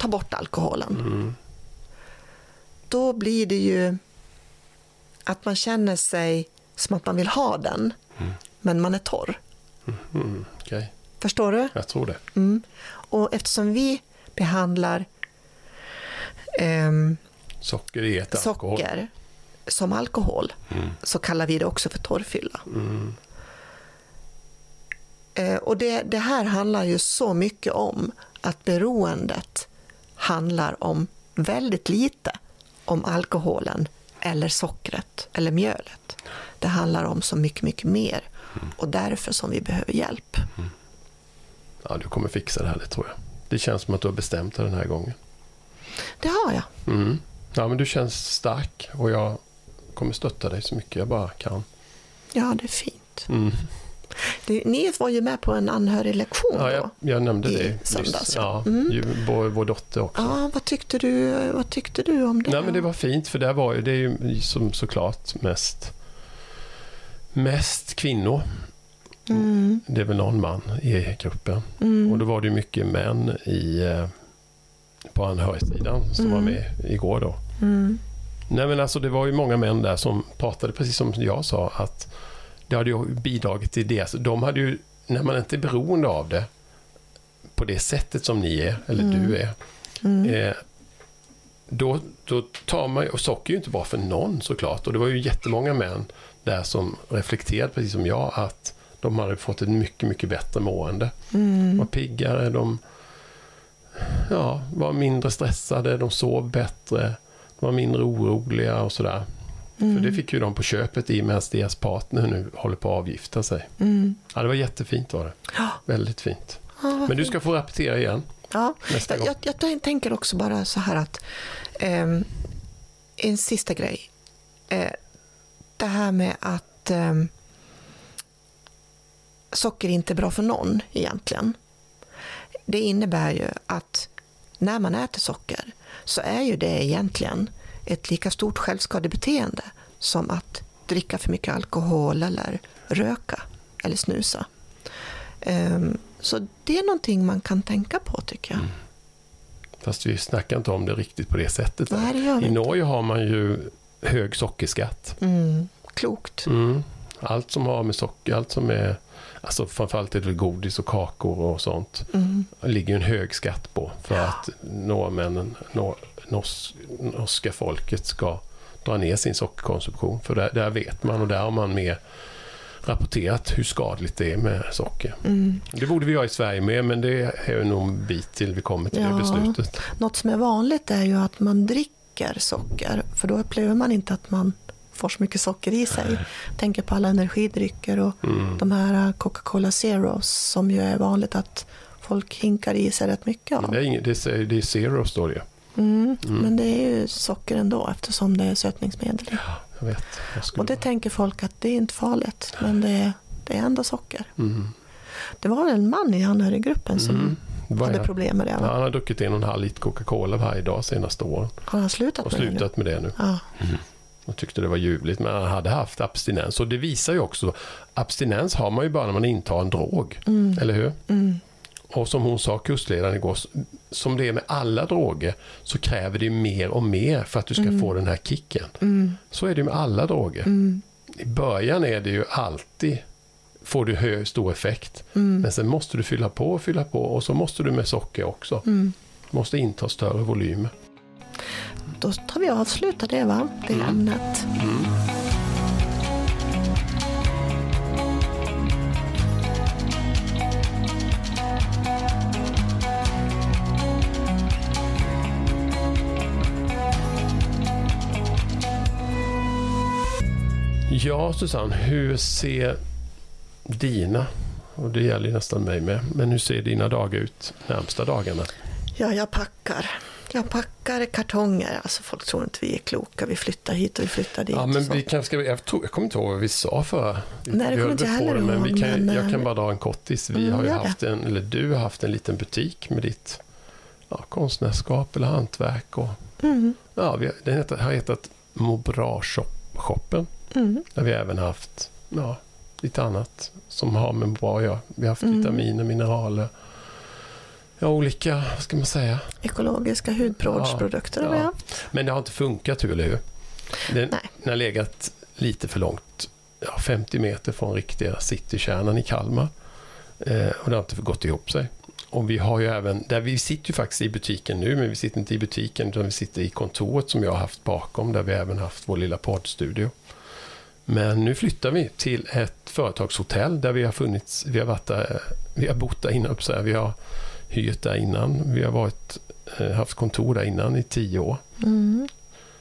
ta bort alkoholen. Då blir det ju att man känner sig som att man vill ha den, men man är torr. Mm, Okej, Förstår du? jag tror det. Mm. Och eftersom vi behandlar ehm, Socker i ett alkohol. socker som alkohol Mm. så kallar vi det också för torrfylla. Mm. Eh, och det, det här handlar ju så mycket om att beroendet handlar om väldigt lite om alkoholen eller sockret eller mjölet. Det handlar om så mycket, mycket mer och därför som vi behöver hjälp. Ja, du kommer fixa det här, det tror jag. Det känns som att du har bestämt dig den här gången. Det har jag. Mm. Ja, men du känns stark och jag kommer stötta dig så mycket jag bara kan. Ja, det är fint. Mm. Det, ni var ju med på en anhöriglegtion Ja, då. jag, jag nämnde I det söndags, nyss. ja. Mm. ju, vår, vår dotter också. Ja, vad tyckte du, vad tyckte du om det? Nej, men det var fint för där var det är ju som såklart mest, mest kvinnor. Mm, Det är väl någon man i gruppen. mm, Och då var det mycket män i, eh, på anhörigsidan som var Mm. med igår då. mm, Nej men alltså det var ju många män där som pratade precis som jag sa att det hade ju bidragit till det. Så de hade ju, när man inte är beroende av det på det sättet som ni är, eller Mm. du är, mm. eh, då, då tar man ju, och socker är ju inte bra för någon såklart. Och det var ju jättemånga män där som reflekterade precis som jag att de hade fått ett mycket, mycket bättre mående. Mm. var piggare, de ja, var mindre stressade, de sov bättre, de var mindre oroliga och sådär. Mm. För det fick ju de på köpet i medan deras partner nu håller på att avgifta sig. Mm. Ja, det var jättefint var det. Ja, Väldigt fint. vad Men du ska få rapportera igen ja. nästa Jag, gång. jag, jag tänker också bara så här att ehm, en sista grej. Eh, det här med att ehm, socker inte är bra för någon egentligen. Det innebär ju att när man äter socker så är ju det egentligen ett lika stort självskadebeteende som att dricka för mycket alkohol eller röka eller snusa. Ehm, Så det är någonting man kan tänka på tycker jag. Fast vi snackar inte om det riktigt på det sättet. Nej, det I. Norge har man ju hög sockerskatt. Mm, klokt. Mm. Allt som har med socker, allt som är, alltså framförallt är det väl godis och kakor och sånt. Mm. ligger en hög skatt på för att norrmännen, nor, nors, norska folket ska dra ner sin sockerkonsumtion. För där, där vet man och där har man mer rapporterat hur skadligt det är med socker. Mm. Det borde vi göra i Sverige med, men det är nog en bit till vi kommer till Ja. det beslutet. Något som är vanligt är ju att man dricker socker, för då upplever man inte att man får så mycket socker i sig. Tänker på alla energidrycker och Mm. de här Coca-Cola Zeros som ju är vanligt att folk hinkar i sig rätt mycket av. det är, inget, det är, det är zero står det ju. Mm. Men det är ju socker ändå eftersom det är sötningsmedel i. Jag vet. Jag Och det tänker folk att det är inte farligt, men det är, det är ändå socker. Mm. Det var en man i anhöriggruppen som Mm. Hade är- problem med det. Ja, han har druckit en och en halv liter Coca-Cola varje dag senaste åren. Har han slutat Och med det nu? slutat med det nu. Ja. Och tyckte det var ljuvligt. Men han hade haft abstinens. Och det visar ju också. Abstinens har man ju bara när man intar en drog. Eller hur? Mm. Och som hon sa, kustledaren igår. Som det är med alla droger. Så kräver det mer och mer för att du ska få den här kicken. Mm. Så är det med alla droger. I början är det ju alltid får du hög, stor effekt. Mm. Men sen måste du fylla på och fylla på och så måste du med socker också. Mm. Måste inta större volymer. Då tar vi och avslutar det, va? det Mm. ämnet. Ja, Susanne, hur ser dina, och det gäller nästan mig med, men hur ser dina dagar ut närmsta dagarna? Ja, jag packar. Jag packar kartonger. Alltså folk tror inte vi är kloka. Vi flyttar hit och vi flyttar dit. Ja, men vi kan, ska jag, tror, jag kommer inte ihåg vad vi sa förra. Nej, det vi kommer inte jag heller det, men vi kan, men, jag kan eh, bara dra en kortis. Vi mm, har ju haft en, eller du har haft en liten butik med ditt ja, konstnärskap eller hantverk. Och, Mm, ja, vi, den heter, har hetat Må bra-shoppen. Mm, Där vi även haft ja, lite annat som har med bra att göra. Vi har haft Mm. vitaminer, mineraler. Ja, olika, vad ska man säga. ekologiska hudprodukter Ja, har vi ja. haft. Men det har inte funkat, eller hur? Den, Nej. den har legat lite för långt, ja, 50 meter från riktiga citykärnan i Kalmar. Eh, och det har inte gått ihop sig. Och vi har ju även, där vi sitter ju faktiskt i butiken nu, men vi sitter inte i butiken utan vi sitter i kontoret som jag har haft bakom, där vi även haft vår lilla poddstudio. Men nu flyttar vi till ett företagshotell där vi har funnits, vi har varit där, vi har bott där innan, så här, vi har hyrt där innan, vi har varit, eh, haft kontor där innan i tio år Mm,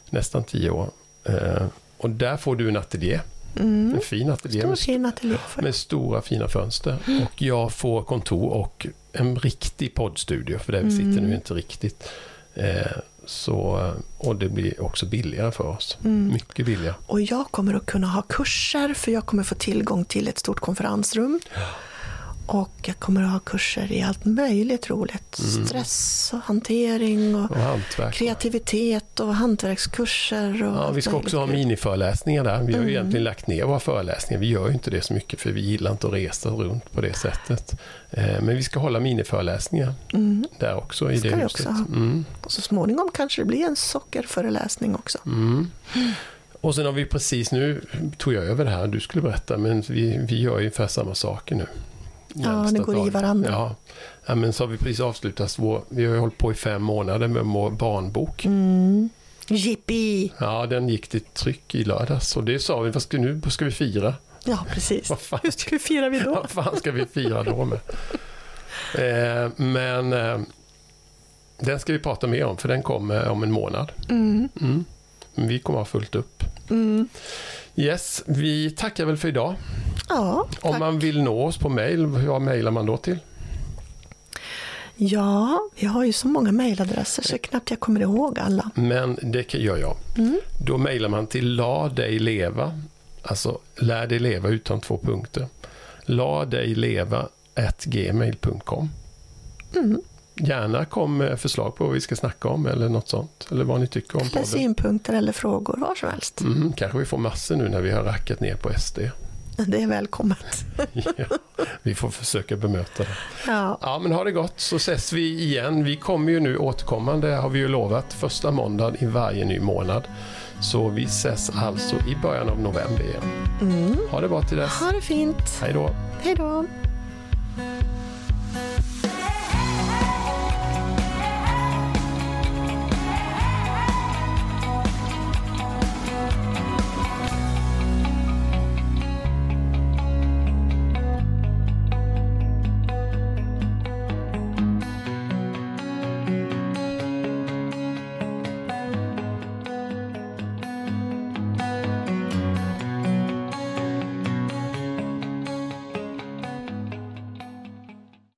nästan tio år. Eh, och där får du en ateljé, mm. en fin ateljé med, fin ateljé med stora fina fönster. Och jag får kontor och en riktig poddstudio, för där vi sitter Mm. nu inte riktigt. Eh, så, och det blir också billigare för oss. Mm. Mycket billigare. Och jag kommer att kunna ha kurser för jag kommer få tillgång till ett stort konferensrum. Och jag kommer att ha kurser i allt möjligt roligt. Mm. Stress och hantering och Och kreativitet och hantverkskurser. Och Ja, vi ska också ha miniföreläsningar där. Vi har ju Mm. egentligen lagt ner våra föreläsningar. Vi gör ju inte det så mycket för vi gillar inte att resa runt på det sättet. Eh, Men vi ska hålla miniföreläsningar Mm. där också i det vi huset. Mm. Och så småningom kanske det blir en sockerföreläsning också. Mm. Och sen har vi precis nu, tog jag över det här, du skulle berätta, men vi, vi gör ju ungefär samma saker nu. Ja, det går i varandra. Ja. ja, men så har vi precis avslutat vår, vi har ju hållit på i fem månader med vår barnbok. Mm. Jippi! Ja, den gick till tryck i lördags och det sa vi, vad ska, nu ska vi fira? Ja, precis. Vad fan Hur ska vi fira vi då? Vad fan ska vi fira då med? Eh, men eh, den ska vi prata mer om, för den kommer om en månad. Mm. Mm. Men vi kommer ha fullt upp. Mm. Yes, vi tackar väl för idag. Ja, Om man vill nå oss på mail, vad mejlar man då till? ja, vi har ju så många mejladresser så knappt jag kommer ihåg alla. Men det gör jag. Mm. Då mejlar man till la dig leva, alltså lär dig leva utan två punkter. La dig leva gmail.com. Mm. Gärna kom med förslag på vad vi ska snacka om eller något sånt. Eller vad ni tycker om Eller podden. synpunkter eller frågor, var som helst. Mm, kanske vi får massor nu när vi har rackat ner på SD. Det är välkommet. ja, vi får försöka bemöta det. Ja, Ja, men ha det gott så ses vi igen. Vi kommer ju nu återkommande, har vi ju lovat, första måndagen i varje ny månad. Så vi ses alltså i början av november igen. mm. Ha det bra till dess. ha det fint. Hej då! Hej då.